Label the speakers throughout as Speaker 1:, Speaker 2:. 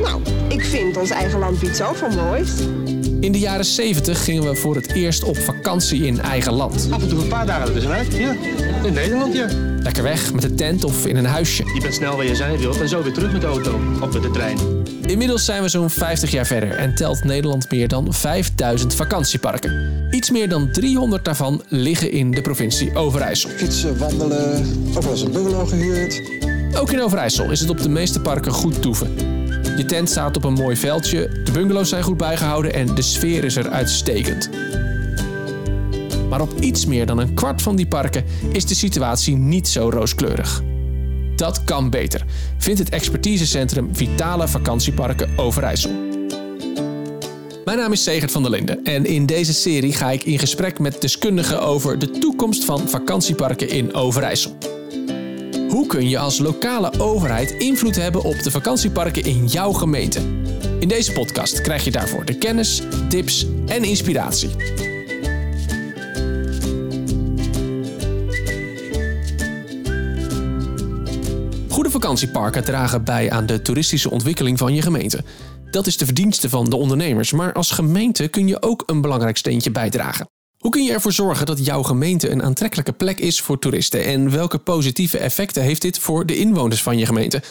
Speaker 1: Nou, ik vind ons eigen land iets zoveel moois.
Speaker 2: In de jaren 70 gingen we voor het eerst op vakantie in eigen land.
Speaker 3: Af en toe een paar dagen ertussenuit, ja. In Nederland, ja.
Speaker 2: Lekker weg met de tent of in een huisje.
Speaker 3: Je bent snel waar je zijn wilt en zo weer terug met de auto. Of met de trein.
Speaker 2: Inmiddels zijn we zo'n 50 jaar verder en telt Nederland meer dan 5000 vakantieparken. Iets meer dan 300 daarvan liggen in de provincie Overijssel.
Speaker 4: Fietsen, wandelen, ook wel eens een bungalow gehuurd.
Speaker 2: Ook in Overijssel is het op de meeste parken goed toeven. Je tent staat op een mooi veldje, de bungalows zijn goed bijgehouden en de sfeer is er uitstekend. Maar op iets meer dan een kwart van die parken is de situatie niet zo rooskleurig. Dat kan beter, vindt het expertisecentrum Vitale Vakantieparken Overijssel. Mijn naam is Segert van der Linden en in deze serie ga ik in gesprek met deskundigen over de toekomst van vakantieparken in Overijssel. Hoe kun je als lokale overheid invloed hebben op de vakantieparken in jouw gemeente? In deze podcast krijg je daarvoor de kennis, tips en inspiratie. Goede vakantieparken dragen bij aan de toeristische ontwikkeling van je gemeente. Dat is de verdienste van de ondernemers, maar als gemeente kun je ook een belangrijk steentje bijdragen. Hoe kun je ervoor zorgen dat jouw gemeente een aantrekkelijke plek is voor toeristen? En welke positieve effecten heeft dit voor de inwoners van je gemeente?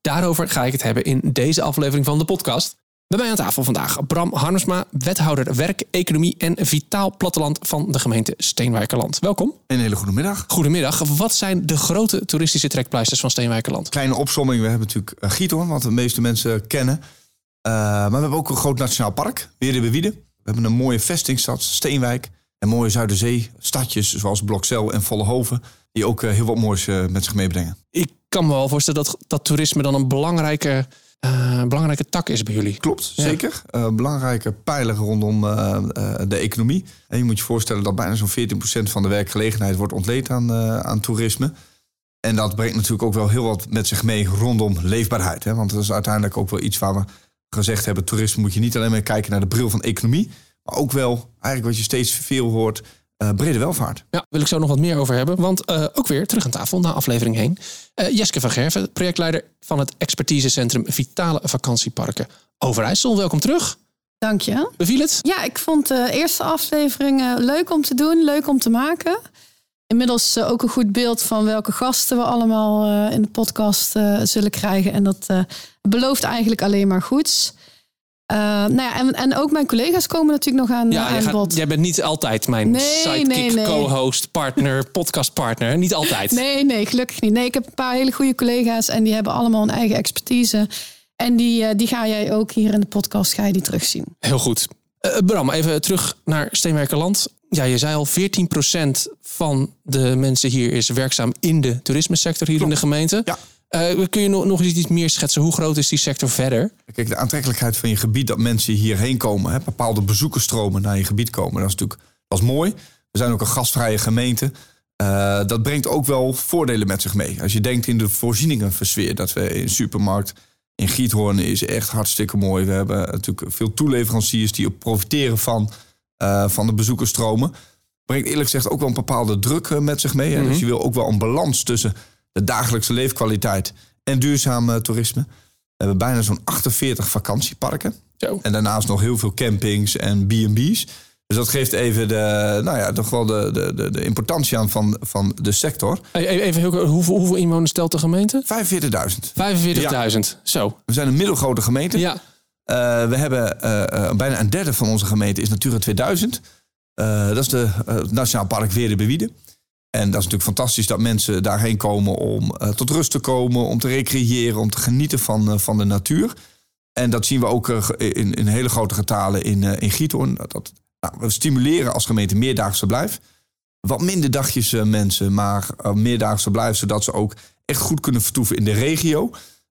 Speaker 2: Daarover ga ik het hebben in deze aflevering van de podcast. Bij mij aan tafel vandaag Bram Harmsma, wethouder werk, economie en vitaal platteland van de gemeente Steenwijkerland. Welkom.
Speaker 5: Een hele goede middag.
Speaker 2: Goedemiddag. Wat zijn de grote toeristische trekpleisters van Steenwijkerland?
Speaker 5: Kleine opsomming. We hebben natuurlijk uh, Giethoorn, wat de meeste mensen kennen. Uh, maar we hebben ook een groot nationaal park, Weerde We hebben een mooie vestingstad, Steenwijk. En mooie Zuiderzee, stadjes zoals Blokcel en Vollehoven, die ook uh, heel wat moois met zich meebrengen.
Speaker 2: Ik kan me wel voorstellen dat, dat toerisme dan een belangrijke uh, belangrijke tak is bij jullie.
Speaker 5: Klopt, ja. zeker. Uh, belangrijke pijler rondom uh, de economie. En je moet je voorstellen dat bijna zo'n 14% van de werkgelegenheid wordt ontleed aan, aan toerisme. En dat brengt natuurlijk ook wel heel wat met zich mee rondom leefbaarheid. Hè? Want dat is uiteindelijk ook wel iets waar we gezegd hebben: toerisme moet je niet alleen maar kijken naar de bril van economie. Maar ook wel, eigenlijk wat je steeds veel hoort, uh, brede welvaart.
Speaker 2: Ja, wil ik zo nog wat meer over hebben. Want uh, ook weer terug aan tafel, na aflevering heen. Uh, Jeske van Gerven, projectleider van het expertisecentrum Vitale Vakantieparken Overijssel. Welkom terug.
Speaker 6: Dank je.
Speaker 2: Beviel het?
Speaker 6: Ja, ik vond de eerste aflevering leuk om te doen, leuk om te maken. Inmiddels ook een goed beeld van welke gasten we allemaal in de podcast zullen krijgen. En dat belooft eigenlijk alleen maar goeds. Uh, nou ja, en, en ook mijn collega's komen natuurlijk nog aan,
Speaker 2: ja,
Speaker 6: aan
Speaker 2: gaat,
Speaker 6: bod.
Speaker 2: Jij bent niet altijd mijn
Speaker 6: nee,
Speaker 2: sidekick,
Speaker 6: nee, nee.
Speaker 2: co-host, partner, podcastpartner. Niet altijd.
Speaker 6: Nee, nee, gelukkig niet. Nee, ik heb een paar hele goede collega's en die hebben allemaal een eigen expertise. En die, uh, die ga jij ook hier in de podcast ga je die terugzien.
Speaker 2: Heel goed. Uh, Bram, even terug naar Steenwerkerland. Ja, je zei al, 14% van de mensen hier is werkzaam in de toerismesector hier
Speaker 5: Klopt.
Speaker 2: in de gemeente.
Speaker 5: Ja.
Speaker 2: Uh, kun je nog, nog eens iets meer schetsen? Hoe groot is die sector verder?
Speaker 5: Kijk, de aantrekkelijkheid van je gebied, dat mensen hierheen komen, hè, bepaalde bezoekersstromen naar je gebied komen, dat is natuurlijk dat is mooi. We zijn ook een gastvrije gemeente. Uh, dat brengt ook wel voordelen met zich mee. Als je denkt in de voorzieningenversfeer, dat we in de supermarkt in Giethoorn is echt hartstikke mooi. We hebben natuurlijk veel toeleveranciers die profiteren van, uh, van de bezoekersstromen. Brengt eerlijk gezegd ook wel een bepaalde druk met zich mee. Hè?
Speaker 2: Mhm.
Speaker 5: Dus je wil ook wel een balans tussen de dagelijkse leefkwaliteit en duurzaam uh, toerisme. We hebben bijna zo'n 48 vakantieparken.
Speaker 2: Zo.
Speaker 5: En daarnaast nog heel veel campings en B&B's. Dus dat geeft even de, nou ja, toch wel de, de, de, de importantie aan van, van de sector.
Speaker 2: Even heel, hoeveel, hoeveel inwoners stelt de gemeente?
Speaker 5: 45.000.
Speaker 2: 45.000, ja. zo.
Speaker 5: We zijn een middelgrote gemeente.
Speaker 2: Ja.
Speaker 5: Uh, we hebben uh, bijna een derde van onze gemeente is Natura 2000. dat is de Nationaal Park Weerde Bewieden. En dat is natuurlijk fantastisch dat mensen daarheen komen om uh, tot rust te komen, om te recreëren, om te genieten van, uh, van de natuur. En dat zien we ook uh, in, in hele grote getalen in, in Giethoorn. Dat, dat, nou, we stimuleren als gemeente meerdaags verblijf. Wat minder dagjes mensen, maar meerdaags verblijf, zodat ze ook echt goed kunnen vertoeven in de regio.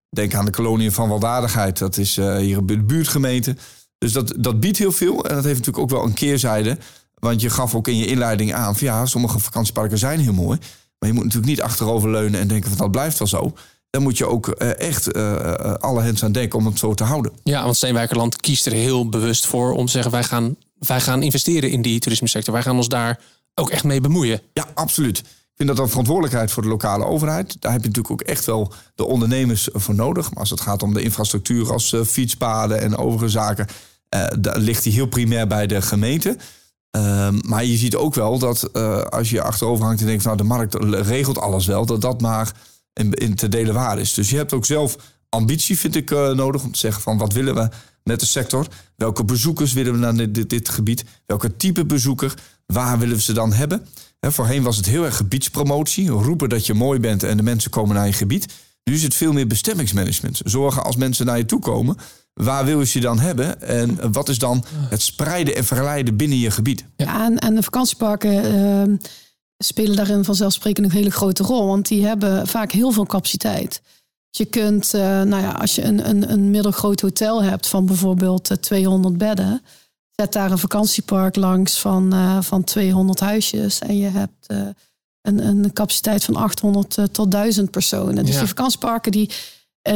Speaker 5: Denk aan de koloniën van Weldadigheid, dat is hier een buurtgemeente. Dus dat, dat biedt heel veel en dat heeft natuurlijk ook wel een keerzijde. Want je gaf ook in je inleiding aan van ja, sommige vakantieparken zijn heel mooi. Maar je moet natuurlijk niet achteroverleunen en denken van dat blijft wel zo. Dan moet je ook uh, echt uh, alle hens aan denken om het zo te houden.
Speaker 2: Ja, want Steenwijkerland kiest er heel bewust voor om te zeggen wij gaan, wij gaan investeren in die toerismesector. Wij gaan ons daar ook echt mee bemoeien.
Speaker 5: Ja, absoluut. Ik vind dat een verantwoordelijkheid voor de lokale overheid. Daar heb je natuurlijk ook echt wel de ondernemers voor nodig. Maar als het gaat om de infrastructuur als fietspaden en overige zaken, uh, daar ligt die heel primair bij de gemeente. Uh, maar je ziet ook wel dat uh, als je achterover hangt en denkt, nou de markt regelt alles wel, dat dat maar in, in te delen waar is. Dus je hebt ook zelf ambitie, vind ik, nodig om te zeggen van wat willen we met de sector? Welke bezoekers willen we naar dit, dit gebied? Welke type bezoeker? Waar willen we ze dan hebben? He, voorheen was het heel erg gebiedspromotie. Roepen dat je mooi bent en de mensen komen naar je gebied. Nu is het veel meer bestemmingsmanagement. Zorgen als mensen naar je toe komen. Waar wil je ze dan hebben? En wat is dan het spreiden en verleiden binnen je gebied?
Speaker 6: Ja, en, en de vakantieparken uh, spelen daarin vanzelfsprekend een hele grote rol. Want die hebben vaak heel veel capaciteit. Je kunt, uh, nou ja, als je een, een, een middelgroot hotel hebt van bijvoorbeeld 200 bedden zet daar een vakantiepark langs van, uh, van 200 huisjes. En je hebt uh, een, een capaciteit van 800 uh, tot 1000 personen. Dus ja. die vakantieparken die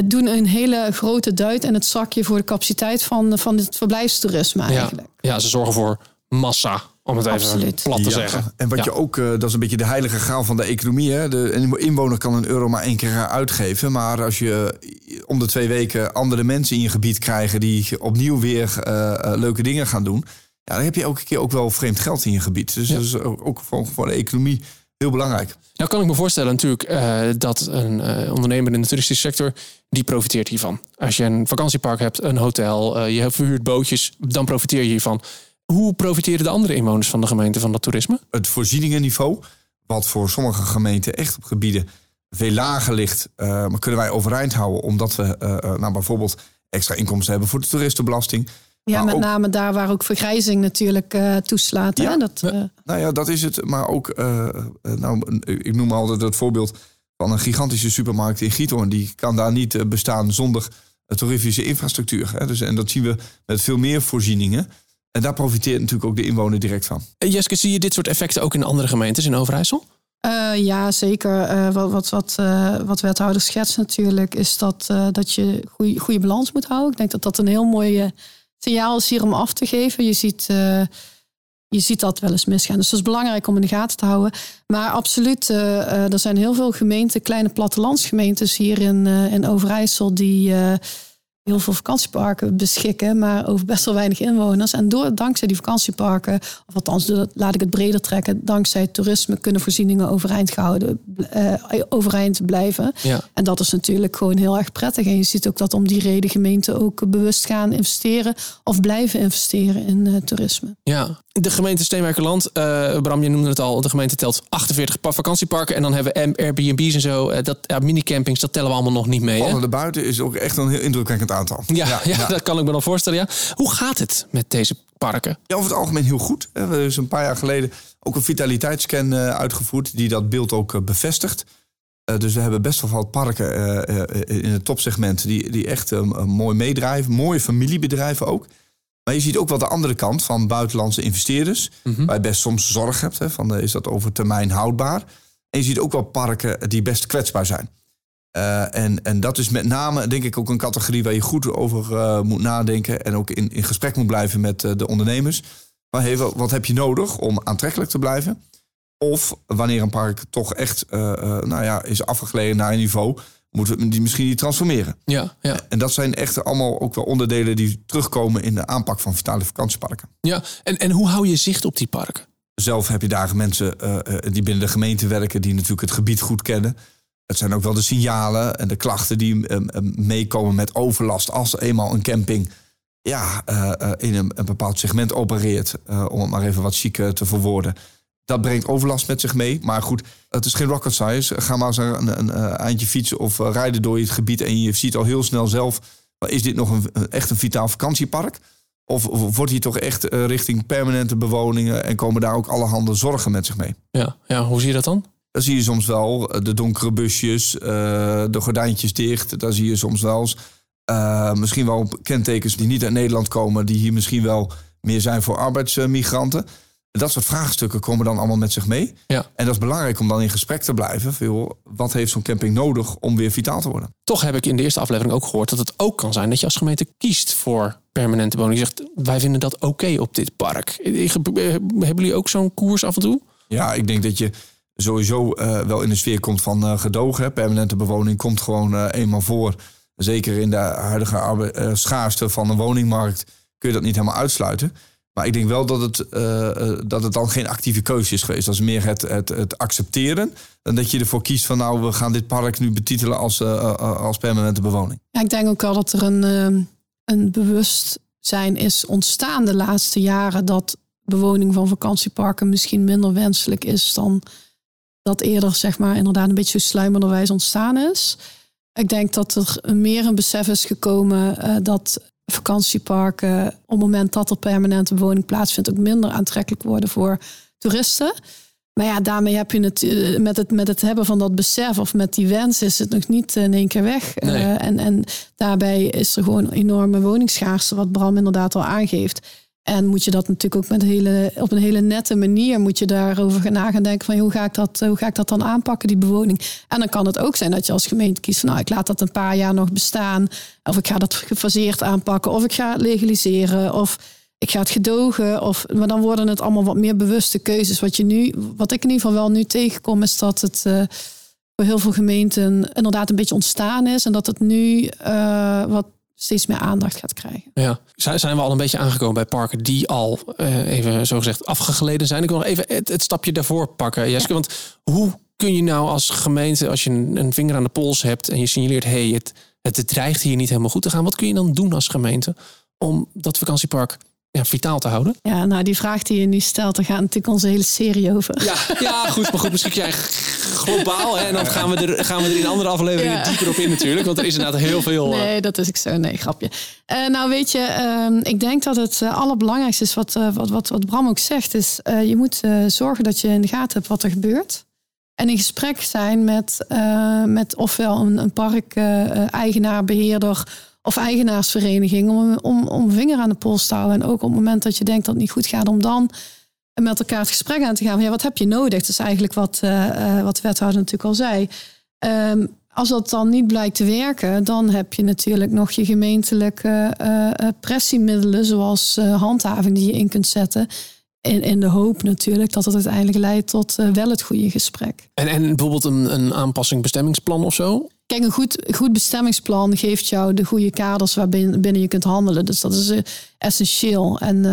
Speaker 6: doen een hele grote duit in het zakje voor de capaciteit van, van het verblijfstoerisme eigenlijk.
Speaker 2: Ja, ja ze zorgen voor massa. Om het
Speaker 6: Absoluut.
Speaker 2: even plat te
Speaker 5: Ja,
Speaker 2: zeggen.
Speaker 5: En wat
Speaker 2: Ja.
Speaker 5: je ook, eh, dat is een beetje de heilige graal van de economie. Hè? De inwoner kan een euro maar één keer uitgeven. Maar als je om de twee weken andere mensen in je gebied krijgen die opnieuw weer eh, eh, leuke dingen gaan doen. Ja, dan heb je elke keer ook wel vreemd geld in je gebied. Dus dat is ook ook voor, voor de economie heel belangrijk.
Speaker 2: Nou kan ik me voorstellen natuurlijk eh, dat een eh, ondernemer in de toeristische sector, die profiteert hiervan. Als je een vakantiepark hebt, een hotel, eh, je verhuurt bootjes, dan profiteer je hiervan. Hoe profiteren de andere inwoners van de gemeente van dat toerisme?
Speaker 5: Het voorzieningenniveau, wat voor sommige gemeenten echt op gebieden veel lager ligt, maar kunnen wij overeind houden omdat we nou, bijvoorbeeld extra inkomsten hebben voor de toeristenbelasting.
Speaker 6: Ja,
Speaker 5: Maar
Speaker 6: met
Speaker 5: ook-
Speaker 6: name daar waar ook vergrijzing natuurlijk eh, toeslaat. Hè?
Speaker 5: Ja.
Speaker 6: Dat, eh,
Speaker 5: Nou ja, dat is het. Maar ook, eh, nou, ik noem altijd het voorbeeld van een gigantische supermarkt in Giethoorn. Die kan daar niet bestaan zonder toeristische infrastructuur. Hè? Dus, en dat zien we met veel meer voorzieningen. En daar profiteert natuurlijk ook de inwoner direct van.
Speaker 2: Jeske, zie je dit soort effecten ook in andere gemeentes in Overijssel?
Speaker 6: Eh, ja, zeker. Eh, wat, wat, wat, eh, wat wethouder schetst natuurlijk, is dat, eh, dat je goede, goede balans moet houden. Ik denk dat dat een heel mooi eh, signaal is hier om af te geven. Je ziet, eh, je ziet dat wel eens misgaan. Dus dat is belangrijk om in de gaten te houden. Maar absoluut, eh, eh, er zijn heel veel gemeenten, kleine plattelandsgemeentes hier in, in Overijssel, die heel veel vakantieparken beschikken, maar over best wel weinig inwoners. En door, dankzij die vakantieparken, of althans, door- laat ik het breder trekken, dankzij toerisme kunnen voorzieningen overeind gehouden, eh, overeind blijven.
Speaker 2: Ja.
Speaker 6: En dat is natuurlijk gewoon heel erg prettig. En je ziet ook dat om die reden gemeenten ook bewust gaan investeren of blijven investeren in eh, toerisme.
Speaker 2: Ja, de gemeente Steenwijkerland, eh Bram, je noemde het al, de gemeente telt 48 pa- vakantieparken en dan hebben we Airbnb's en zo. eh, dat, ja, minicampings, dat tellen we allemaal nog niet mee. Hè?
Speaker 5: Vallen erbuiten is ook echt een heel indrukwekkend aantal.
Speaker 2: Ja, ja, dat kan ik me dan voorstellen. Ja. Hoe gaat het met deze parken?
Speaker 5: Ja, over het algemeen heel goed. We hebben dus een paar jaar geleden ook een vitaliteitsscan eh, uitgevoerd... die dat beeld ook bevestigt. Dus we hebben best wel wat parken in het topsegment... die, die echt mooi meedrijven. Mooie familiebedrijven ook. Maar je ziet ook wel de andere kant van buitenlandse investeerders... waar je best soms zorg hebt. Hè, van, eh, is dat over termijn houdbaar? En je ziet ook wel parken die best kwetsbaar zijn. Eh, en, en dat is met name, denk ik, ook een categorie waar je goed over eh, moet nadenken. En ook in, in gesprek moet blijven met de ondernemers. Maar hey, wat, wat heb je nodig om aantrekkelijk te blijven? Of wanneer een park toch echt nou ja, is afgegleden naar een niveau, moeten we die misschien niet transformeren.
Speaker 2: Ja, ja,
Speaker 5: En dat zijn echt allemaal ook wel onderdelen die terugkomen in de aanpak van vitale vakantieparken.
Speaker 2: ja. En, en hoe hou je zicht op die parken?
Speaker 5: Zelf heb je daar mensen eh, eh, die binnen de gemeente werken, die natuurlijk het gebied goed kennen. Het zijn ook wel de signalen en de klachten die eh, meekomen met overlast als eenmaal een camping ja, in een, een bepaald segment opereert, om het maar even wat chic eh, te verwoorden. Dat brengt overlast met zich mee. Maar goed, het is geen rocket science. Ga maar eens een, een, een eindje fietsen of eh, rijden door het gebied en je ziet al heel snel zelf, maar is dit nog een, echt een vitaal vakantiepark? Of, of wordt hier toch echt eh, richting permanente bewoningen en komen daar ook allerhande zorgen met zich mee?
Speaker 2: Ja, ja, hoe zie je dat dan?
Speaker 5: Dan zie je soms wel eh, de donkere busjes, eh, de gordijntjes dicht. Daar zie je soms wel eens eh, misschien wel kentekens die niet uit Nederland komen, die hier misschien wel meer zijn voor arbeidsmigranten. Dat soort vraagstukken komen dan allemaal met zich mee.
Speaker 2: Ja.
Speaker 5: En dat is belangrijk om dan in gesprek te blijven. Van, joh, wat heeft zo'n camping nodig om weer vitaal te worden?
Speaker 2: Toch heb ik in de eerste aflevering ook gehoord dat het ook kan zijn dat je als gemeente kiest voor permanente woning. Je zegt, wij vinden dat oké op dit park. Eh, Hebben jullie ook zo'n koers af en toe?
Speaker 5: Ja, ik denk dat je sowieso eh, wel in de sfeer komt van eh, gedogen. Hè. Permanente bewoning komt gewoon eh, eenmaal voor. Zeker in de huidige eh, schaarste van de woningmarkt kun je dat niet helemaal uitsluiten. Maar ik denk wel dat het, eh, eh, dat het dan geen actieve keuze is geweest. Dat is meer het, het, het accepteren. Dan dat je ervoor kiest van nou, we gaan dit park nu betitelen als, eh, als permanente bewoning.
Speaker 6: Ja, ik denk ook wel dat er een, een bewustzijn is ontstaan de laatste jaren dat bewoning van vakantieparken misschien minder wenselijk is dan dat eerder, zeg maar, inderdaad een beetje sluimerderwijs ontstaan is. Ik denk dat er meer een besef is gekomen dat vakantieparken op het moment dat er permanente bewoning plaatsvindt ook minder aantrekkelijk worden voor toeristen. Maar ja, daarmee heb je het eh, met het, met het hebben van dat besef of met die wens is het nog niet in één keer weg.
Speaker 2: Nee.
Speaker 6: Eh, en, en daarbij is er gewoon een enorme woningschaarste, wat Bram inderdaad al aangeeft. En moet je dat natuurlijk ook met hele, op een hele nette manier moet je daarover na gaan denken van hoe ga, ik dat, hoe ga ik dat dan aanpakken, die bewoning. En dan kan het ook zijn dat je als gemeente kiest van nou, ik laat dat een paar jaar nog bestaan. Of ik ga dat gefaseerd aanpakken. Of ik ga het legaliseren. Of ik ga het gedogen. Of, maar dan worden het allemaal wat meer bewuste keuzes. Wat, je nu, wat ik in ieder geval wel nu tegenkom, is dat het eh, voor heel veel gemeenten inderdaad een beetje ontstaan is. En dat het nu eh, wat steeds meer aandacht gaat krijgen.
Speaker 2: Ja. Zijn we al een beetje aangekomen bij parken die al eh, even zo gezegd afgegleden zijn? Ik wil nog even het, het stapje daarvoor pakken, Jeske. Want hoe kun je nou als gemeente, als je een, een vinger aan de pols hebt en je signaleert, hey, het, het dreigt hier niet helemaal goed te gaan, wat kun je dan doen als gemeente om dat vakantiepark ja, vitaal te houden?
Speaker 6: Ja, nou die vraag die je nu stelt, daar gaat natuurlijk onze hele serie over.
Speaker 2: Ja, ja goed, maar goed, misschien jij globaal. Hè, en dan gaan we, er, gaan we er in andere afleveringen
Speaker 6: Ja.
Speaker 2: dieper op in natuurlijk. Want er is inderdaad heel veel... eh,
Speaker 6: Nee, dat is ik zo. Nee, grapje. Eh, nou, weet je, ehm, ik denk dat het eh, allerbelangrijkste is wat, wat, wat, wat Bram ook zegt. Is je moet zorgen dat je in de gaten hebt wat er gebeurt. En in gesprek zijn met, met ofwel een, een park-eigenaar, beheerder of eigenaarsvereniging. Om, om, om vinger aan de pols te houden. En ook op het moment dat je denkt dat het niet goed gaat, om dan met elkaar het gesprek aan te gaan. Ja, wat heb je nodig? Dat is eigenlijk wat, eh, eh, wat de wethouder natuurlijk al zei. Ehm, als dat dan niet blijkt te werken, dan heb je natuurlijk nog je gemeentelijke eh, pressiemiddelen, zoals handhaving die je in kunt zetten. In, in de hoop natuurlijk dat het uiteindelijk leidt tot wel het goede gesprek.
Speaker 2: En, en bijvoorbeeld een, een aanpassing bestemmingsplan of zo?
Speaker 6: Kijk, een goed, goed bestemmingsplan geeft jou de goede kaders waarbinnen binnen je kunt handelen. Dus dat is eh, essentieel. En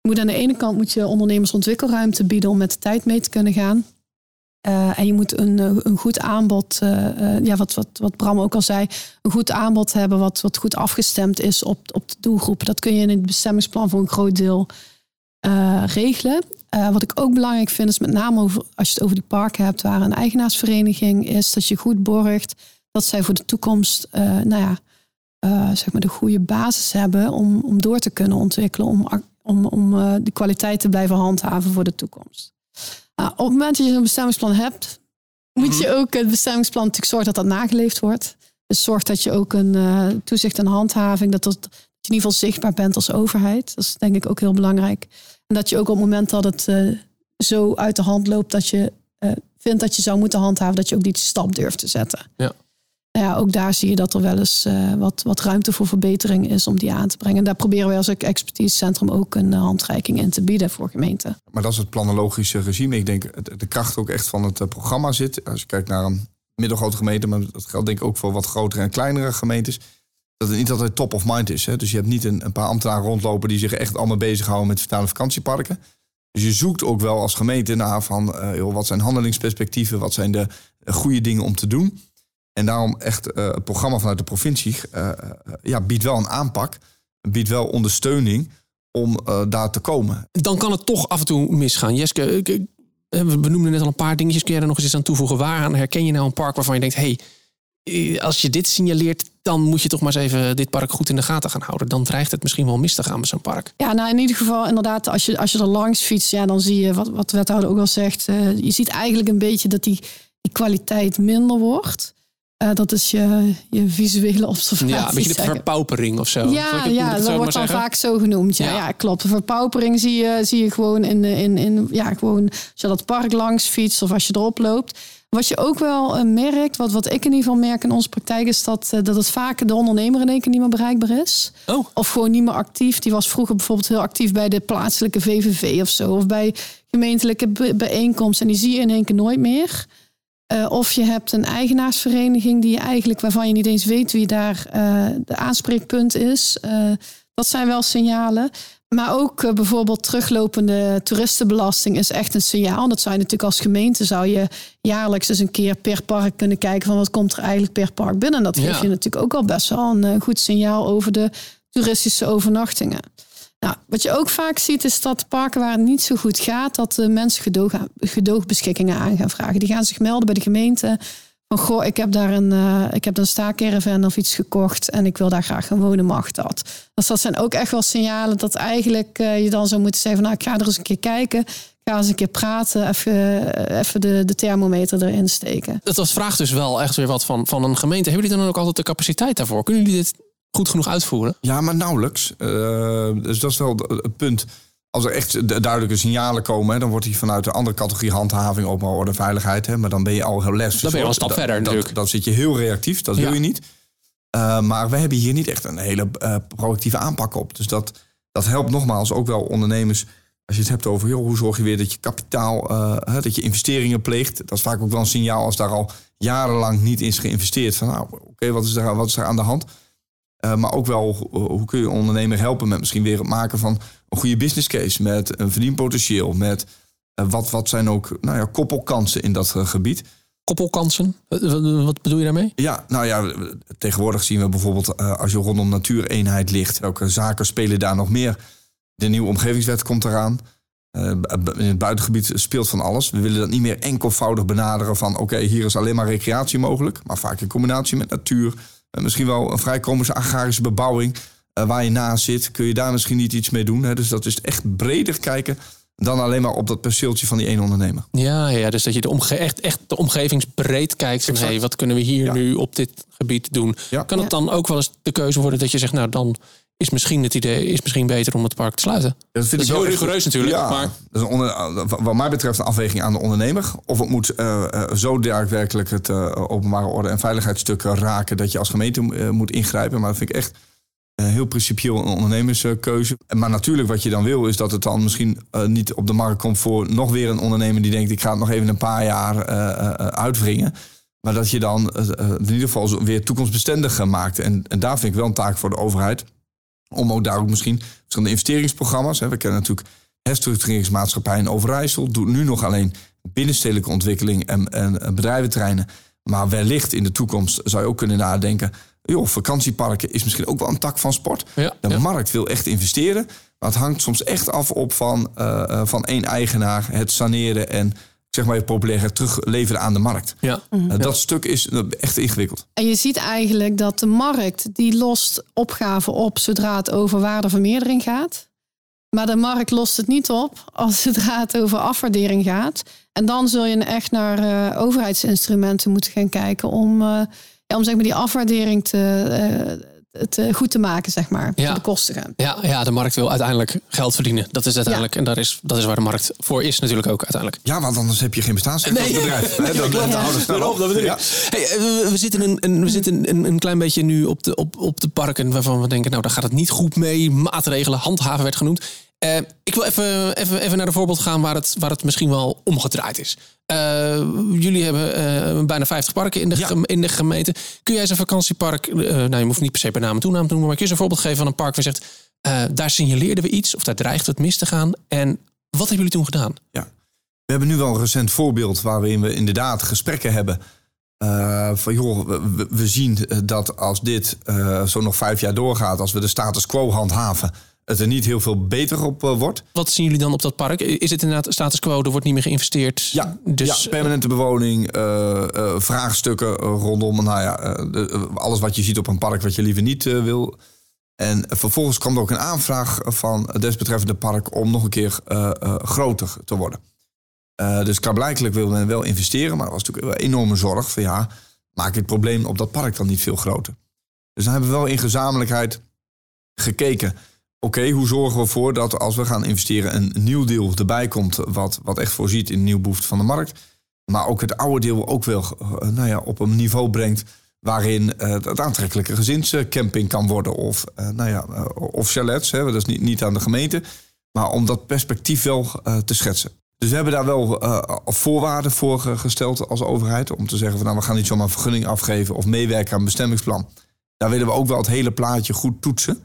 Speaker 6: je moet aan de ene kant moet je ondernemers ontwikkelruimte bieden om met de tijd mee te kunnen gaan. Eh, en je moet een, een goed aanbod, eh, ja, wat, wat, wat Bram ook al zei, een goed aanbod hebben wat, wat goed afgestemd is op, op de doelgroep. Dat kun je in het bestemmingsplan voor een groot deel regelen. Wat ik ook belangrijk vind, is met name over, als je het over die parken hebt, waar een eigenaarsvereniging is, dat je goed borgt dat zij voor de toekomst, eh, nou ja, eh, zeg maar de goede basis hebben om, om door te kunnen ontwikkelen, om, om, om eh, de kwaliteit te blijven handhaven voor de toekomst. Nou, op het moment dat je zo'n bestemmingsplan hebt, moet je ook het bestemmingsplan natuurlijk zorgen dat dat nageleefd wordt. Dus zorg dat je ook een toezicht en handhaving, dat, dat je in ieder geval zichtbaar bent als overheid. Dat is denk ik ook heel belangrijk. En dat je ook op het moment dat het zo uit de hand loopt dat je vindt dat je zou moeten handhaven, dat je ook die stap durft te zetten.
Speaker 2: Ja.
Speaker 6: Ja, ook daar zie je dat er wel eens eh, wat, wat ruimte voor verbetering is om die aan te brengen. En daar proberen wij als expertisecentrum ook een eh, handreiking in te bieden voor gemeenten.
Speaker 5: Maar dat is het planologische regime. Ik denk dat de kracht ook echt van het eh, programma zit. Als je kijkt naar een middelgrote gemeente, maar dat geldt denk ik ook voor wat grotere en kleinere gemeentes. Dat het niet altijd top of mind is. Hè? Dus je hebt niet een, een paar ambtenaren rondlopen die zich echt allemaal bezighouden met vitale vakantieparken. Dus je zoekt ook wel als gemeente naar van joh, wat zijn handelingsperspectieven, wat zijn de goede dingen om te doen. En daarom echt eh, het programma vanuit de provincie eh, eh, ja, biedt wel een aanpak, biedt wel ondersteuning om eh, daar te komen.
Speaker 2: Dan kan het toch af en toe misgaan. Jeske, ik- ik- we benoemden net al een paar dingetjes. Kun jij er nog eens iets aan toevoegen? Waaraan herken je nou een park waarvan je denkt... hey, als je dit signaleert, dan moet je toch maar eens even dit park goed in de gaten gaan houden. Dan dreigt het misschien wel mis te gaan met zo'n park.
Speaker 6: Ja, nou in ieder geval inderdaad, als je, als je er langs fietst, ja, dan zie je wat, wat de wethouder ook al zegt. eh, je ziet eigenlijk een beetje dat die, die kwaliteit minder wordt. Eh, dat is je, je visuele observatie.
Speaker 2: Ja, een beetje de verpaupering of zo.
Speaker 6: Ja,
Speaker 2: ik
Speaker 6: ja dat
Speaker 2: zo
Speaker 6: wordt dan
Speaker 2: zeggen?
Speaker 6: vaak zo genoemd. Ja,
Speaker 2: Ja.
Speaker 6: ja. klopt. De verpaupering zie je, zie je gewoon in, in, in ja, gewoon als je dat park langs fietst of als je erop loopt. Wat je ook wel eh, merkt, wat, wat ik in ieder geval merk in onze praktijk, is dat, eh, dat het vaak de ondernemer in één keer niet meer bereikbaar is.
Speaker 2: Oh.
Speaker 6: Of gewoon niet meer actief. Die was vroeger bijvoorbeeld heel actief bij de plaatselijke VVV of zo. Of bij gemeentelijke bijeenkomsten. En die zie je in één keer nooit meer. Eh, of je hebt een eigenaarsvereniging die je eigenlijk, waarvan je niet eens weet wie daar eh, de aanspreekpunt is. Eh, dat zijn wel signalen. Maar ook bijvoorbeeld teruglopende toeristenbelasting is echt een signaal. Dat zou je natuurlijk als gemeente zou je jaarlijks eens een keer per park kunnen kijken van wat komt er eigenlijk per park binnen. En dat geeft
Speaker 2: Ja.
Speaker 6: je natuurlijk ook al best wel een goed signaal over de toeristische overnachtingen. Nou, wat je ook vaak ziet is dat parken waar het niet zo goed gaat, dat de mensen gedoog, gedoogbeschikkingen aan gaan vragen. Die gaan zich melden bij de gemeente. Van goh, ik heb daar een, eh, ik heb een of iets gekocht en ik wil daar graag gaan wonen, mag dat? Dus dat zijn ook echt wel signalen dat eigenlijk eh, je dan zou moeten zeggen van nou, ik ga er eens een keer kijken. Ga eens een keer praten, even, eh, even de, de thermometer erin steken.
Speaker 2: Dat vraagt dus wel echt weer wat van, van een gemeente. Hebben jullie dan ook altijd de capaciteit daarvoor? Kunnen jullie dit goed genoeg uitvoeren?
Speaker 5: Ja, maar nauwelijks. Eh, dus dat is wel het punt. Als er echt du- duidelijke signalen komen, hè, dan wordt die vanuit de andere categorie handhaving, openbaar orde, veiligheid. Hè, maar dan ben je al heel les.
Speaker 2: Dan ben je al een stap verder natuurlijk.
Speaker 5: Dan zit je heel reactief, dat
Speaker 2: Ja.
Speaker 5: wil je niet. Eh, maar we hebben hier niet echt een hele eh, proactieve aanpak op. Dus dat, dat helpt nogmaals ook wel ondernemers. Als je het hebt over joh, hoe zorg je weer dat je kapitaal, hè, dat je investeringen pleegt. Dat is vaak ook wel een signaal als daar al jarenlang niet in is geïnvesteerd. Van nou, oké, wat, is daar- wat is er aan de hand? Uh, maar ook wel, ho- hoe kun je ondernemer helpen met misschien weer het maken van een goede business case. Met een verdienpotentieel. Met uh, wat, wat zijn ook nou ja, koppelkansen in dat uh, gebied.
Speaker 2: Koppelkansen? Wat, bedoel je daarmee?
Speaker 5: Ja, nou ja, tegenwoordig zien we bijvoorbeeld als je rondom natuureenheid ligt. Welke zaken spelen daar nog meer? De nieuwe omgevingswet komt eraan. Uh, in het buitengebied speelt van alles. We willen dat niet meer enkelvoudig benaderen van... oké, okay, hier is alleen maar recreatie mogelijk. Maar vaak in combinatie met natuur. Uh, misschien wel een vrijkomende agrarische bebouwing... Uh, waar je naast zit, kun je daar misschien niet iets mee doen. Hè? Dus dat is echt breder kijken dan alleen maar op dat perceeltje van die ene ondernemer.
Speaker 2: Ja, ja dus dat je de omge echt, echt de omgevingsbreed kijkt. Van, hey, wat kunnen we hier ja. nu op dit gebied doen? Ja. Kan het dan ook wel eens de keuze worden dat je zegt... nou, dan is misschien het idee is misschien beter om het park te sluiten.
Speaker 5: Dat, vind
Speaker 2: dat
Speaker 5: ik
Speaker 2: heel rigoureus natuurlijk.
Speaker 5: Ja,
Speaker 2: maar...
Speaker 5: dat is onder, wat mij betreft een afweging aan de ondernemer. Of het moet uh, zo daadwerkelijk het uh, openbare orde en veiligheidsstuk raken... dat je als gemeente moet ingrijpen. Maar dat vind ik echt heel principieel een ondernemerskeuze. Maar natuurlijk wat je dan wil is dat het dan misschien niet op de markt komt voor nog weer een ondernemer die denkt ik ga het nog even een paar jaar uitwringen. Maar dat je dan in ieder geval weer toekomstbestendig maakt. En, en, daar vind ik wel een taak voor de overheid. Om ook daar ook misschien verschillende investeringsprogramma's. Hè. We kennen natuurlijk herstructureringsmaatschappij in Overijssel. Doet nu nog alleen binnenstedelijke ontwikkeling en, en bedrijventerreinen. Maar wellicht in de toekomst zou je ook kunnen nadenken joh, vakantieparken is misschien ook wel een tak van sport.
Speaker 2: Ja,
Speaker 5: de
Speaker 2: ja.
Speaker 5: markt wil echt investeren. Maar het hangt soms echt af op van, uh, van één eigenaar het saneren en zeg maar populair terugleveren aan de markt.
Speaker 2: Ja.
Speaker 5: Uh, dat ja. stuk is echt ingewikkeld.
Speaker 6: En je ziet eigenlijk dat de markt die lost opgaven op zodra het over waardevermeerdering gaat. Maar de markt lost het niet op als zodra het over afwaardering gaat. En dan zul je echt naar uh, overheidsinstrumenten moeten gaan kijken om ja, om zeg maar die afwaardering te, uh, te goed te maken, zeg maar,
Speaker 2: ja.
Speaker 6: te bekostigen.
Speaker 2: Ja, ja, de markt wil uiteindelijk geld verdienen. Dat is uiteindelijk, ja. en dat is, dat is waar de markt voor is natuurlijk ook uiteindelijk.
Speaker 5: Ja, want anders heb je geen bestaansrecht
Speaker 2: nee.
Speaker 5: als bedrijf. Nee, dat, dat,
Speaker 2: ja. dat, dat, dat ja. hey, we, we zitten, een, een, we zitten een, een klein beetje nu op de, op, op de parken waarvan we denken, nou, daar gaat het niet goed mee. Maatregelen, handhaven werd genoemd. Uh, ik wil even, even, even naar een voorbeeld gaan waar het, waar het misschien wel omgedraaid is. Uh, jullie hebben uh, bijna 50 parken in de, ja. in de gemeente. Kun jij eens een vakantiepark, nou je hoeft niet per se bij naam en toenaam te noemen, maar kun je eens een voorbeeld geven van een park waar je zegt, daar signaleerden we iets of daar dreigt het mis te gaan. En wat hebben jullie toen gedaan?
Speaker 5: Ja, we hebben nu wel een recent voorbeeld waarin we inderdaad gesprekken hebben. van joh, we, we, zien dat als dit zo nog vijf jaar doorgaat, als we de status quo handhaven, het er niet heel veel beter op uh, wordt.
Speaker 2: Wat zien jullie dan op dat park? Is het inderdaad status quo, er wordt niet meer geïnvesteerd?
Speaker 5: Ja, dus, ja permanente bewoning, uh, uh, vraagstukken rondom nou ja, de, alles wat je ziet op een park wat je liever niet wil. En vervolgens kwam er ook een aanvraag van het desbetreffende park om nog een keer groter te worden. dus klaarblijkelijk wil men wel investeren, maar er was natuurlijk een enorme zorg van ja, maak het probleem op dat park dan niet veel groter. Dus dan hebben we wel in gezamenlijkheid gekeken oké, hoe zorgen we ervoor dat als we gaan investeren een nieuw deel erbij komt wat, wat echt voorziet in nieuw behoefte van de markt. Maar ook het oude deel ook wel eh, nou ja, op een niveau brengt waarin eh, het aantrekkelijke gezinscamping kan worden. Of, eh, nou ja, of chalets, hè, dat is niet, niet aan de gemeente. Maar om dat perspectief wel te schetsen. Dus we hebben daar wel voorwaarden voor gesteld als overheid. Om te zeggen van nou, we gaan niet zomaar vergunning afgeven of meewerken aan een bestemmingsplan. Daar willen we ook wel het hele plaatje goed toetsen.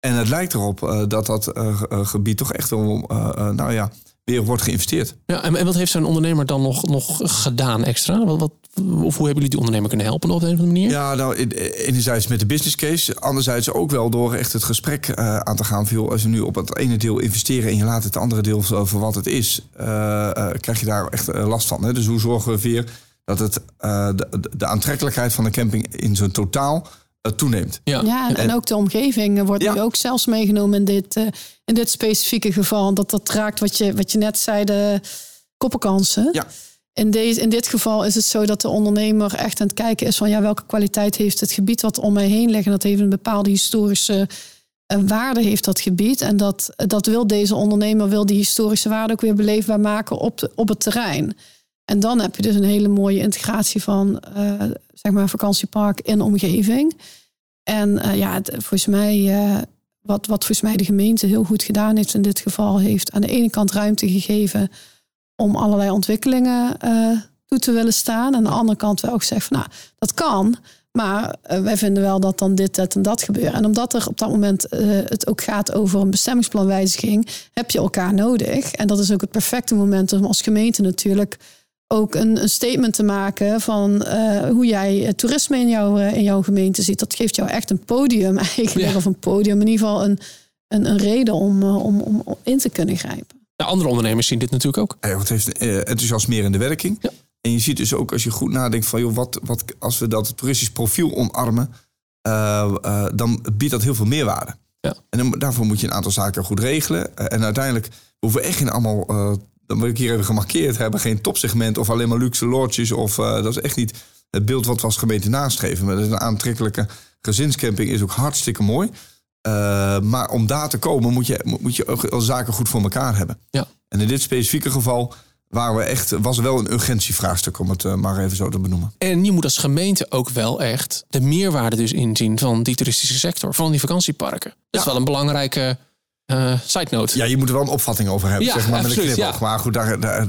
Speaker 5: En het lijkt erop eh, dat dat eh, eh, gebied toch echt wel, nou ja, weer wordt geïnvesteerd.
Speaker 2: Ja, en, en wat heeft zo'n ondernemer dan nog, nog gedaan extra? Wat, wat, of hoe hebben jullie die ondernemer kunnen helpen op een of andere manier?
Speaker 5: Ja, nou, enerzijds met de business case. Anderzijds ook wel door echt het gesprek aan te gaan. Veel als je nu op het ene deel investeren en je laat het andere deel voor, wat het is, krijg je daar echt last van. Hè? Dus hoe zorgen we weer dat het, de, de aantrekkelijkheid van de camping in zijn totaal toeneemt?
Speaker 2: Ja.
Speaker 6: Ja, en, en ook de omgeving wordt
Speaker 5: Ja.
Speaker 6: nu ook zelfs meegenomen in dit, eh, in dit specifieke geval. Dat dat raakt wat je, wat je net zei, de koppenkansen.
Speaker 5: Ja.
Speaker 6: In, deze, in dit geval is het zo dat de ondernemer echt aan het kijken is van ja, welke kwaliteit heeft het gebied wat om mij heen ligt. En dat heeft een bepaalde historische eh, waarde heeft dat gebied. En dat, dat wil deze ondernemer, wil die historische waarde ook weer beleefbaar maken op, de, op het terrein. En dan heb je dus een hele mooie integratie van eh, zeg maar vakantiepark in omgeving. En eh, ja, volgens mij, eh, wat, wat volgens mij de gemeente heel goed gedaan heeft in dit geval, heeft aan de ene kant ruimte gegeven om allerlei ontwikkelingen toe te willen staan. En aan de andere kant wel gezegd van nou, dat kan. Maar wij vinden wel dat dan dit, dat en dat gebeurt. En omdat er op dat moment het ook gaat over een bestemmingsplanwijziging, heb je elkaar nodig. En dat is ook het perfecte moment om als gemeente natuurlijk ook een, een statement te maken van eh, hoe jij het toerisme in, jouw eh, in jouw gemeente ziet. Dat geeft jou echt een podium eigenlijk.
Speaker 2: Ja.
Speaker 6: Of een podium, in ieder geval een, een, een reden om, eh, om, om, om in te kunnen grijpen.
Speaker 2: Nou, andere ondernemers zien dit natuurlijk ook.
Speaker 5: Ja, het heeft eh, enthousiasmerende werking.
Speaker 2: Ja.
Speaker 5: En je ziet dus ook als je goed nadenkt van joh, wat, wat als we dat toeristisch profiel omarmen, eh, eh, dan biedt dat heel veel meerwaarde.
Speaker 2: Ja.
Speaker 5: En dan, daarvoor moet je een aantal zaken goed regelen. Eh, en uiteindelijk hoeven we echt geen allemaal, eh dat moet ik hier even gemarkeerd hebben, geen topsegment of alleen maar luxe lodges. Of eh, dat is echt niet het beeld wat we als gemeente nastreven. Maar een aantrekkelijke gezinscamping is ook hartstikke mooi. Eh, maar om daar te komen moet je, moet je zaken goed voor elkaar hebben.
Speaker 2: Ja.
Speaker 5: En in dit specifieke geval waren we echt, was er wel een urgentievraagstuk, om het eh, maar even zo te benoemen.
Speaker 2: En je moet als gemeente ook wel echt de meerwaarde dus inzien van die toeristische sector, van die vakantieparken. Dat is wel een belangrijke eh side note.
Speaker 5: Ja, je moet er wel een opvatting over hebben,
Speaker 2: Ja,
Speaker 5: zeg maar, met een knipoog.
Speaker 2: ja.
Speaker 5: Maar goed, daar, daar-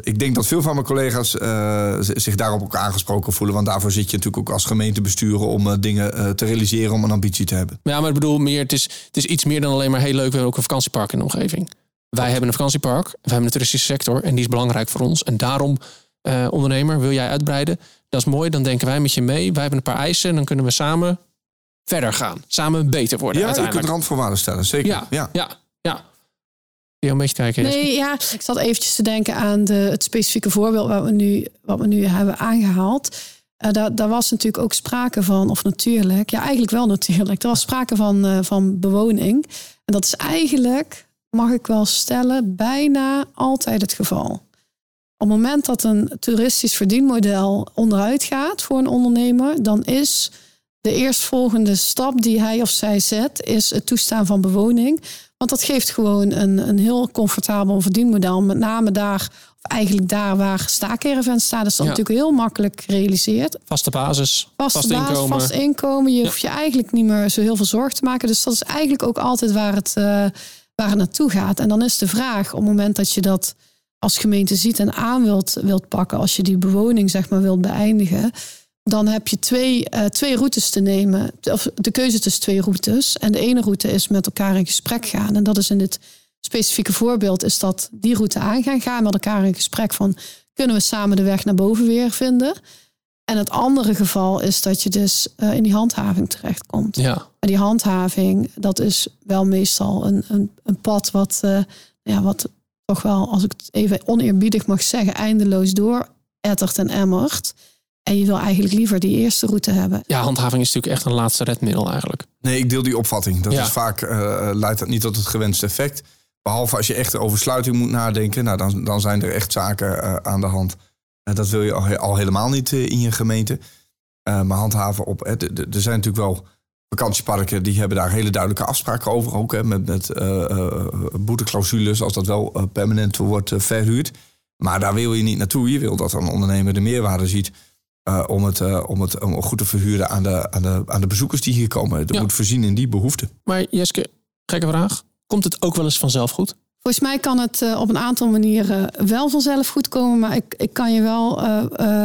Speaker 5: ik denk dat veel van mijn collega's eh, zich daarop ook aangesproken voelen. Want daarvoor zit je natuurlijk ook als gemeente besturen om eh, dingen te realiseren, om een ambitie te hebben.
Speaker 2: Ja, maar ik bedoel meer, het is, het is iets meer dan alleen maar heel leuk, we hebben ook een vakantiepark in de omgeving. Wij hebben een vakantiepark, we hebben een toeristische sector en die is belangrijk voor ons. En daarom, eh, ondernemer, wil jij uitbreiden? Dat is mooi, dan denken wij met je mee. Wij hebben een paar eisen en dan kunnen we samen verder gaan. Samen beter worden
Speaker 5: Ja, je kunt randvoorwaarden stellen, zeker.
Speaker 2: Ja,
Speaker 5: ja.
Speaker 2: ja, ja. Je een beetje kijken.
Speaker 6: Nee, ja, ik zat eventjes te denken aan de, het specifieke voorbeeld wat we nu, wat we nu hebben aangehaald. Eh, daar, daar was natuurlijk ook sprake van, of natuurlijk, ja, eigenlijk wel natuurlijk. Er was sprake van, eh, van bewoning. En dat is eigenlijk, mag ik wel stellen, bijna altijd het geval. Op het moment dat een toeristisch verdienmodel onderuit gaat voor een ondernemer, dan is de eerstvolgende stap die hij of zij zet, is het toestaan van bewoning. Want dat geeft gewoon een, een heel comfortabel verdienmodel. Met name daar, of eigenlijk daar waar staakeravens staan, is dat
Speaker 2: Ja.
Speaker 6: natuurlijk heel makkelijk gerealiseerd.
Speaker 2: Vaste basis,
Speaker 6: Vaste
Speaker 2: vast
Speaker 6: basis,
Speaker 2: inkomen.
Speaker 6: vast inkomen. Je hoeft je eigenlijk niet meer zo heel veel zorgen te maken. Dus dat is eigenlijk ook altijd waar het, eh, waar het naartoe gaat. En dan is de vraag, op het moment dat je dat als gemeente ziet en aan wilt, wilt pakken, als je die bewoning zeg maar wilt beëindigen, dan heb je twee, eh, twee routes te nemen. Of de keuze tussen twee routes. En de ene route is met elkaar in gesprek gaan. En dat is in dit specifieke voorbeeld, is dat die route aan gaan gaan met elkaar in gesprek van kunnen we samen de weg naar boven weer vinden. En het andere geval is dat je dus eh, in die handhaving terechtkomt.
Speaker 2: Ja,
Speaker 6: Maar die handhaving, dat is wel meestal een, een, een pad wat, eh, ja, wat toch wel, als ik het even oneerbiedig mag zeggen, eindeloos door ettert en emmert. En je wil eigenlijk liever die eerste route hebben.
Speaker 2: ja, handhaving is natuurlijk echt een laatste redmiddel eigenlijk.
Speaker 5: Nee, ik deel die opvatting. Dat
Speaker 2: Ja.
Speaker 5: is vaak eh, leidt dat niet tot het gewenste effect. Behalve als je echt over sluiting moet nadenken. Nou, dan, dan zijn er echt zaken eh, aan de hand. Eh, dat wil je al, he- al helemaal niet in je gemeente. Eh, maar handhaven op. Er zijn natuurlijk wel vakantieparken die hebben daar hele duidelijke afspraken over. Ook hè, met, met boeteclausules als dat wel permanent wordt verhuurd. Maar daar wil je niet naartoe. Je wil dat een ondernemer de meerwaarde ziet. Eh, om, het, eh, om het om goed te verhuren aan de, aan, de, aan de bezoekers die hier komen. Het
Speaker 2: Ja.
Speaker 5: moet voorzien in die behoeften.
Speaker 2: Maar Jeske, gekke vraag. Komt het ook wel eens vanzelf goed?
Speaker 6: Volgens mij kan het eh, op een aantal manieren wel vanzelf goed komen. Maar ik, ik kan je wel eh,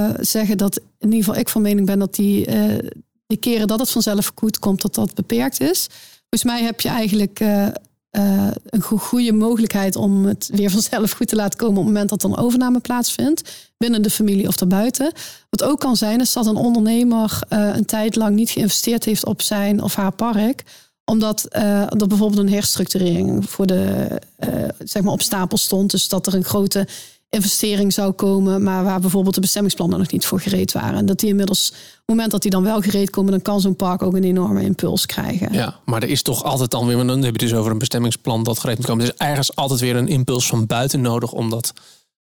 Speaker 6: eh, zeggen dat in ieder geval ik van mening ben dat die, eh, die keren dat het vanzelf goed komt, dat dat beperkt is. Volgens mij heb je eigenlijk eh, een go- goede mogelijkheid om het weer vanzelf goed te laten komen op het moment dat er een overname plaatsvindt. Binnen de familie of daarbuiten. Wat ook kan zijn, is dat een ondernemer eh, een tijd lang niet geïnvesteerd heeft op zijn of haar park omdat eh, er bijvoorbeeld een herstructurering voor de, zeg maar op stapel stond. Dus dat er een grote investering zou komen, maar waar bijvoorbeeld de bestemmingsplannen nog niet voor gereed waren. En dat die inmiddels, op het moment dat die dan wel gereed komen, dan kan zo'n park ook een enorme impuls krijgen.
Speaker 2: Ja, maar er is toch altijd dan weer, want dan heb je het dus over een bestemmingsplan dat gereed moet komen. Er is ergens altijd weer een impuls van buiten nodig om dat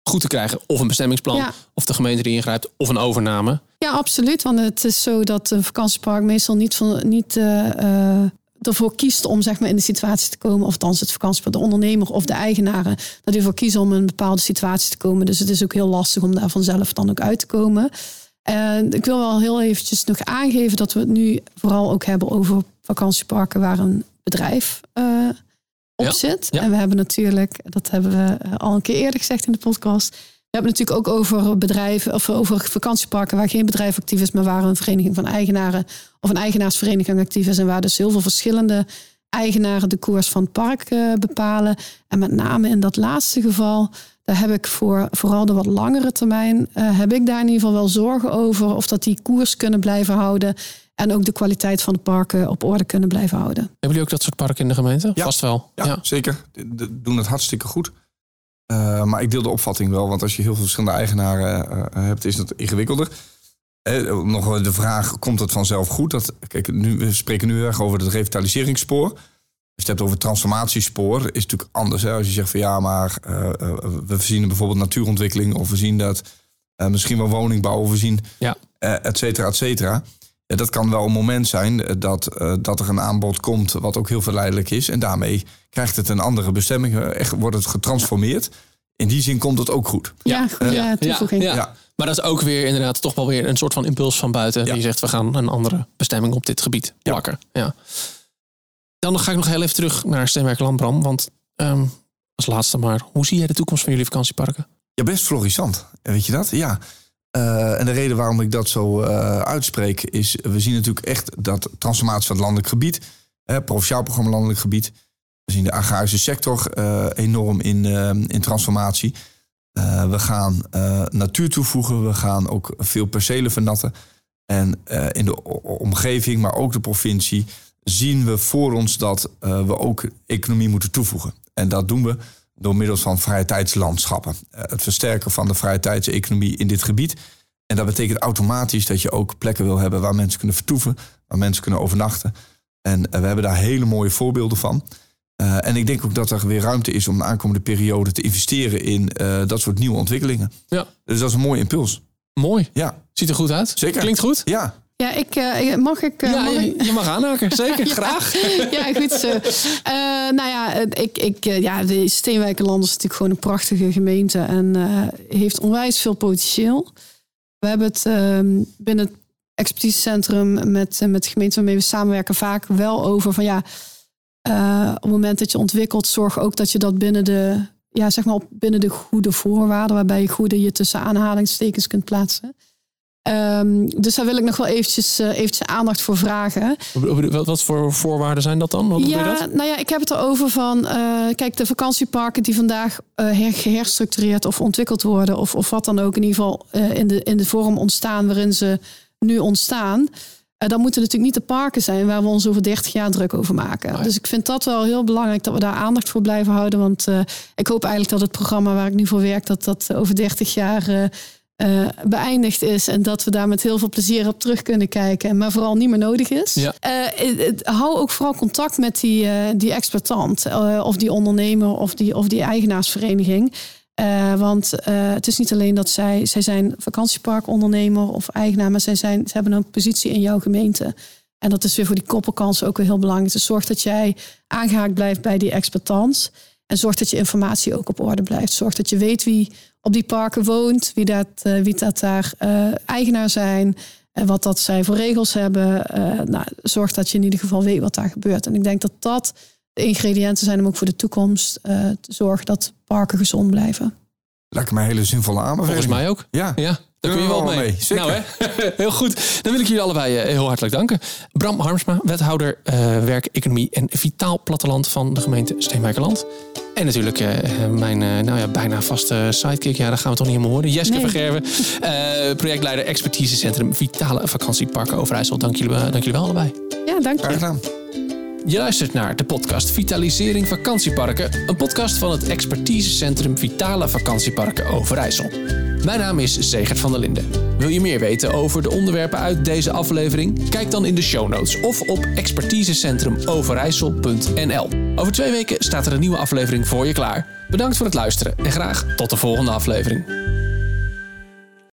Speaker 2: goed te krijgen. Of een bestemmingsplan,
Speaker 6: Ja.
Speaker 2: of de gemeente die ingrijpt, of een overname.
Speaker 6: Ja, absoluut. Want het is zo dat een vakantiepark meestal niet, van, niet eh, eh, ervoor kiest om zeg maar, in de situatie te komen. Of althans het vakantiepark, de ondernemer of de eigenaren. Dat die ervoor kiezen om in een bepaalde situatie te komen. Dus het is ook heel lastig om daar vanzelf dan ook uit te komen. En ik wil wel heel eventjes nog aangeven dat we het nu vooral ook hebben over vakantieparken waar een bedrijf eh, op
Speaker 2: Ja,
Speaker 6: zit.
Speaker 2: ja.
Speaker 6: En we hebben natuurlijk, dat hebben we eh, al een keer eerder gezegd in de podcast. We hebben het natuurlijk ook over bedrijven of over vakantieparken waar geen bedrijf actief is, maar waar een vereniging van eigenaren of een eigenaarsvereniging actief is. En waar dus heel veel verschillende eigenaren de koers van het park eh, bepalen. En met name in dat laatste geval, daar heb ik voor vooral de wat langere termijn, eh, heb ik daar in ieder geval wel zorgen over of dat die koers kunnen blijven houden. En ook de kwaliteit van de parken op orde kunnen blijven houden.
Speaker 2: Hebben jullie ook dat soort parken in de gemeente?
Speaker 5: Ja.
Speaker 2: Vast wel.
Speaker 5: Ja, zeker. De- de- doen het hartstikke goed. Eh, maar ik deel de opvatting wel, want als je heel veel verschillende eigenaren eh, hebt, is dat ingewikkelder. Eh, nog de vraag, komt het vanzelf goed? Dat, kijk, nu, we spreken nu erg over het revitaliseringsspoor. Als je het hebt over het transformatiespoor, is het natuurlijk anders. Hè? Als je zegt van ja, maar we voorzien bijvoorbeeld natuurontwikkeling... of we zien dat misschien wel woningbouw, of we zien
Speaker 2: Ja.
Speaker 5: et cetera, et cetera. Ja, dat kan wel een moment zijn eh, dat, eh, dat er een aanbod komt wat ook heel verleidelijk is. En daarmee krijgt het een andere bestemming. eh, Echt, wordt het getransformeerd. In die zin komt het ook goed.
Speaker 6: Ja,
Speaker 2: Ja,
Speaker 6: toevoeging.
Speaker 2: ja.
Speaker 5: Ja.
Speaker 2: Maar dat is ook weer inderdaad toch wel weer een soort van impuls van buiten.
Speaker 5: Ja.
Speaker 2: Die zegt we gaan een andere bestemming op dit gebied plakken. Ja. Dan ga ik nog heel even terug naar Steenwijk Landbram. Want ehm, als laatste maar, hoe zie jij de toekomst van jullie vakantieparken?
Speaker 5: Ja, best florissant. En Weet je dat? Ja. Eh, en de reden waarom ik dat zo eh, uitspreek is... we zien natuurlijk echt dat transformatie van het landelijk gebied... hè, provinciaal programma landelijk gebied... we zien de agrarische sector eh, enorm in, in transformatie. We gaan natuur toevoegen. We gaan ook veel percelen vernatten. En in de omgeving, maar ook de provincie... zien we voor ons dat we ook economie moeten toevoegen. En dat doen we door middel van vrije tijdslandschappen. Eh, het versterken van de vrije tijdseconomie in dit gebied. En dat betekent automatisch dat je ook plekken wil hebben waar mensen kunnen vertoeven, waar mensen kunnen overnachten. En eh, we hebben daar hele mooie voorbeelden van. Eh, en ik denk ook dat er weer ruimte is om de aankomende periode te investeren in dat soort nieuwe ontwikkelingen.
Speaker 2: Ja,
Speaker 5: Dus dat is een mooie impuls.
Speaker 2: mooi.
Speaker 5: Ja,
Speaker 2: Ziet er goed uit.
Speaker 5: Zeker.
Speaker 2: Klinkt goed.
Speaker 5: ja.
Speaker 6: Ja, ik, eh, mag ik... eh,
Speaker 2: Ja,
Speaker 6: mag ik-
Speaker 2: je, mag aanhaken. Zeker. Graag.
Speaker 6: ja, goed zo. Eh, nou ja, ik, ik, ja, de Steenwijkerland is natuurlijk gewoon een prachtige gemeente en heeft onwijs veel potentieel. We hebben het ehm, binnen het expertisecentrum met, met de gemeente waarmee we samenwerken vaak wel over van ja, op het moment dat je ontwikkelt, zorg ook dat je dat binnen de, ja, zeg maar op, binnen de goede voorwaarden, waarbij je goede je tussen aanhalingstekens kunt plaatsen. Ehm, dus daar wil ik nog wel eventjes, eh, eventjes aandacht voor vragen.
Speaker 2: Wat, wat voor voorwaarden zijn dat dan? Wat
Speaker 6: Ja,
Speaker 2: dat?
Speaker 6: nou ja, ik heb het erover van, eh, kijk, de vakantieparken die vandaag eh, her- geherstructureerd of ontwikkeld worden, of, of wat dan ook, in ieder geval in, de, in de vorm ontstaan waarin ze nu ontstaan. dan moeten natuurlijk niet de parken zijn waar we ons over 30 jaar druk over maken.
Speaker 2: Nee.
Speaker 6: Dus ik vind dat wel heel belangrijk dat we daar aandacht voor blijven houden. Want ik hoop eigenlijk dat het programma waar ik nu voor werk, dat dat over 30 jaar eh, beëindigd is. En dat we daar met heel veel plezier op terug kunnen kijken. Maar vooral niet meer nodig is.
Speaker 2: Ja.
Speaker 6: Eh, hou ook vooral contact met die, eh, die exploitant. of die ondernemer of die, of die eigenaarsvereniging. Want het is niet alleen dat zij, zij zijn vakantieparkondernemer of eigenaar, maar zij, zijn, ze hebben een positie in jouw gemeente. En dat is weer voor die koppelkansen ook weer heel belangrijk. Dus zorg dat jij aangehaakt blijft bij die exploitant. En zorg dat je informatie ook op orde blijft. Zorg dat je weet wie op die parken woont, wie dat, eh, wie dat daar eh, eigenaar zijn, en wat dat zij voor regels hebben. Eh, nou, zorg dat je in ieder geval weet wat daar gebeurt. En ik denk dat dat de ingrediënten zijn om ook voor de toekomst te zorgen dat parken gezond blijven.
Speaker 5: Lijkt me een hele zinvolle aanbeveling.
Speaker 2: Volgens mij ook.
Speaker 5: Ja.
Speaker 2: ja. Daar kun je wel mee.
Speaker 5: Zeker.
Speaker 2: Nou, hè? heel goed. Dan wil ik jullie allebei eh, heel hartelijk danken. Bram Harmsma, wethouder uh, werk, economie en vitaal platteland van de gemeente Steenwijkerland. En natuurlijk uh, mijn uh, nou ja, bijna vaste sidekick. Ja, daar gaan we toch niet helemaal horen. Jeske nee. Vergerven, projectleider expertisecentrum Vitale Vakantieparken Overijssel. Dank jullie, dank jullie wel allebei.
Speaker 6: Ja, dank je.
Speaker 5: Graag gedaan.
Speaker 2: Je luistert naar de podcast Vitalisering Vakantieparken, een podcast van het expertisecentrum Vitale Vakantieparken Overijssel. Mijn naam is Zegert van der Linden. Wil je meer weten over de onderwerpen uit deze aflevering? Kijk dan in de show notes of op expertisecentrumoverijssel.nl. Over twee weken staat er een nieuwe aflevering voor je klaar. Bedankt voor het luisteren en graag tot de volgende aflevering.